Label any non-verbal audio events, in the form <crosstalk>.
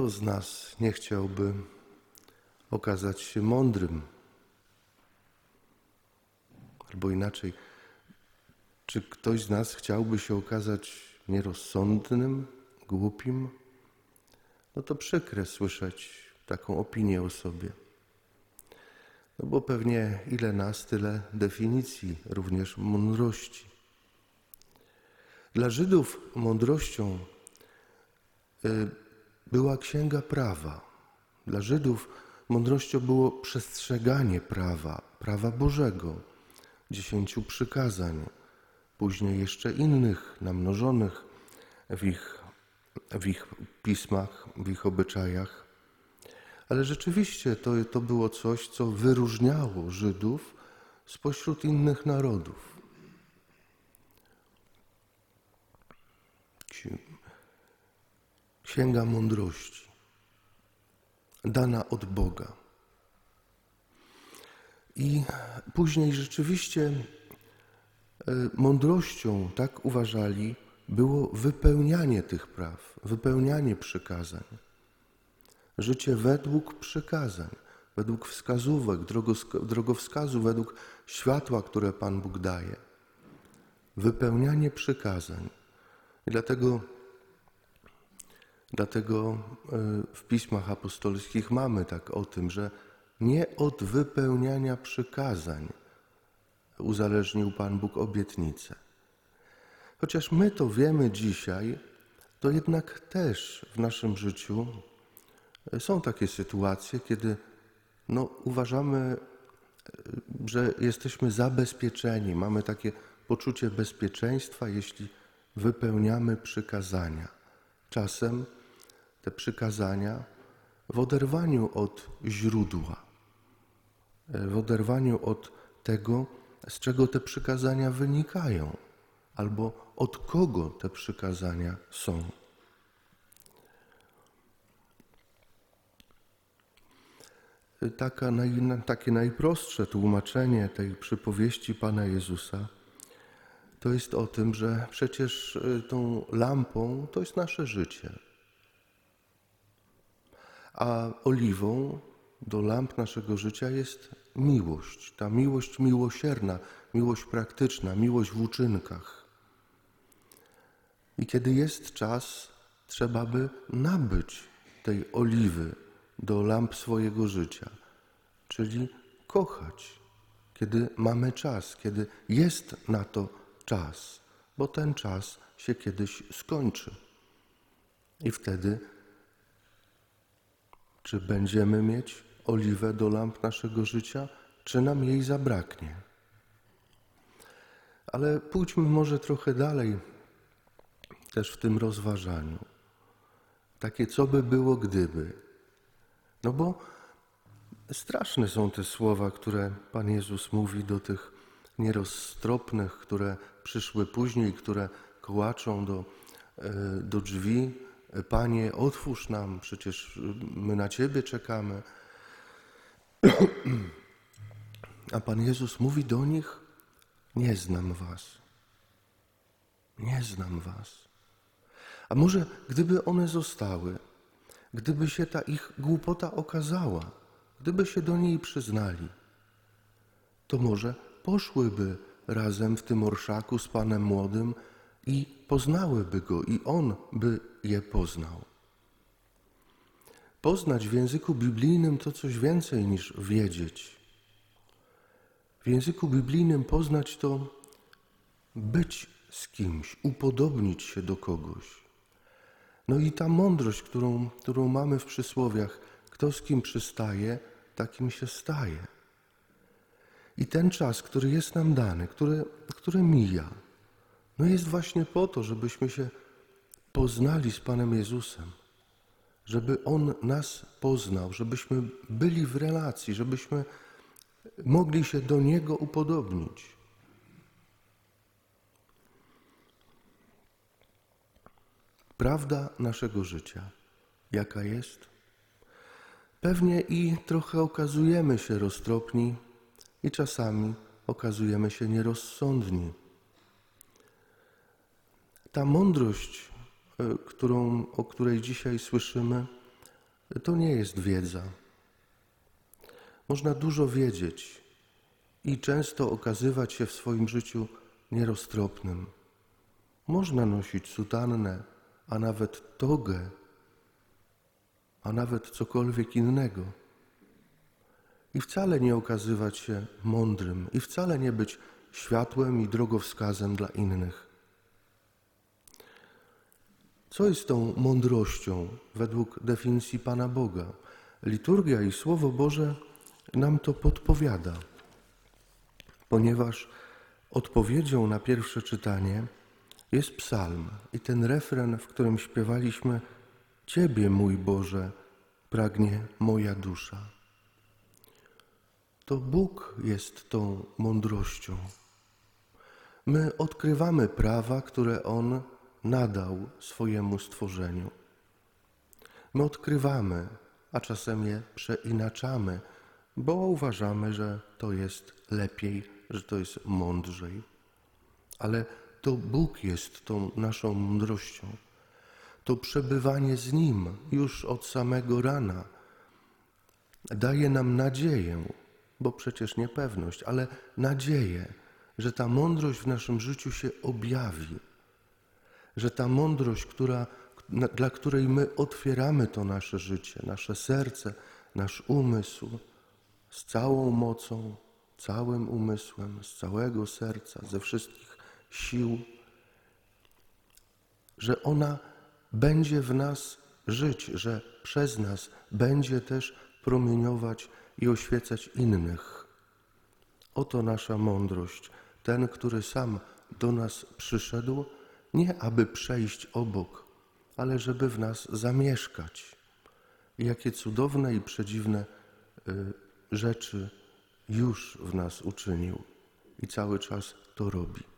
Kto z nas nie chciałby okazać się mądrym? Albo inaczej, czy ktoś z nas chciałby się okazać nierozsądnym, głupim? No to przykre słyszeć taką opinię o sobie. No bo pewnie ile nas, tyle definicji, również mądrości. Dla Żydów mądrością y, była księga prawa. Dla Żydów mądrością było przestrzeganie prawa, prawa Bożego, dziesięciu przykazań, później jeszcze innych namnożonych w ich, w ich pismach, w ich obyczajach. Ale rzeczywiście to, to było coś, co wyróżniało Żydów spośród innych narodów. Księga mądrości, dana od Boga. I później rzeczywiście e, mądrością, tak uważali, było wypełnianie tych praw, wypełnianie przykazań. Życie według przykazań, według wskazówek, drogowskazu, według światła, które Pan Bóg daje. Wypełnianie przykazań. I dlatego Dlatego e, w pismach apostolskich mamy tak o tym, że nie od wypełniania przykazań uzależnił Pan Bóg obietnicę. Chociaż my to wiemy dzisiaj, to jednak też w naszym życiu e, są takie sytuacje, kiedy no, uważamy, e, że jesteśmy zabezpieczeni, mamy takie poczucie bezpieczeństwa, jeśli wypełniamy przykazania. Czasem te przykazania w oderwaniu od źródła, w oderwaniu od tego, z czego te przykazania wynikają, albo od kogo te przykazania są. Taka, takie najprostsze tłumaczenie tej przypowieści Pana Jezusa to jest o tym, że przecież y, tą lampą to jest nasze życie a oliwą do lamp naszego życia jest miłość. Ta miłość miłosierna, miłość praktyczna, miłość w uczynkach. I kiedy jest czas, trzeba by nabyć tej oliwy do lamp swojego życia, czyli kochać, kiedy mamy czas, kiedy jest na to czas, bo ten czas się kiedyś skończy. I wtedy czy będziemy mieć oliwę do lamp naszego życia, czy nam jej zabraknie? Ale pójdźmy może trochę dalej też w tym rozważaniu. Takie, co by było, gdyby. No bo straszne są te słowa, które Pan Jezus mówi do tych nieroztropnych, które przyszły później, które kołaczą do, e, do drzwi Panie, otwórz nam, przecież my na Ciebie czekamy. <clears throat> A Pan Jezus mówi do nich: Nie znam Was. Nie znam Was. A może gdyby one zostały, gdyby się ta ich głupota okazała, gdyby się do niej przyznali, to może poszłyby razem w tym orszaku z Panem Młodym i poznałyby go, i on by je poznał. Poznać w języku biblijnym to coś więcej niż wiedzieć. W języku biblijnym poznać to być z kimś, upodobnić się do kogoś. No i ta mądrość, którą, którą mamy w przysłowiach, kto z kim przystaje, takim się staje. I ten czas, który jest nam dany, który, który mija, no jest właśnie po to, żebyśmy się poznali z Panem Jezusem, żeby On nas poznał, żebyśmy byli w relacji, żebyśmy mogli się do Niego upodobnić. Prawda naszego życia, jaka jest? Pewnie i trochę okazujemy się roztropni i czasami okazujemy się nierozsądni. Ta mądrość, którą, o której dzisiaj słyszymy, to nie jest wiedza. Można dużo wiedzieć i często okazywać się w swoim życiu nieroztropnym. Można nosić sutannę, a nawet togę, a nawet cokolwiek innego. I wcale nie okazywać się mądrym, i wcale nie być światłem i drogowskazem dla innych. Co jest tą mądrością według definicji Pana Boga? Liturgia i Słowo Boże nam to podpowiada, ponieważ odpowiedzią na pierwsze czytanie jest psalm i ten refren, w którym śpiewaliśmy Ciebie, mój Boże, pragnie moja dusza. To Bóg jest tą mądrością. My odkrywamy prawa, które On nadał swojemu stworzeniu. My odkrywamy, a czasem je przeinaczamy, bo uważamy, że to jest lepiej, że to jest mądrzej. Ale to Bóg jest tą naszą mądrością. To przebywanie z Nim już od samego rana daje nam nadzieję, bo przecież niepewność, ale nadzieję, że ta mądrość w naszym życiu się objawi, że ta mądrość, która, dla której my otwieramy to nasze życie, nasze serce, nasz umysł z całą mocą, całym umysłem, z całego serca, ze wszystkich sił, że ona będzie w nas żyć, że przez nas będzie też promieniować i oświecać innych. Oto nasza mądrość, ten, który sam do nas przyszedł, nie aby przejść obok, ale żeby w nas zamieszkać. I jakie cudowne i przedziwne y, rzeczy już w nas uczynił i cały czas to robi.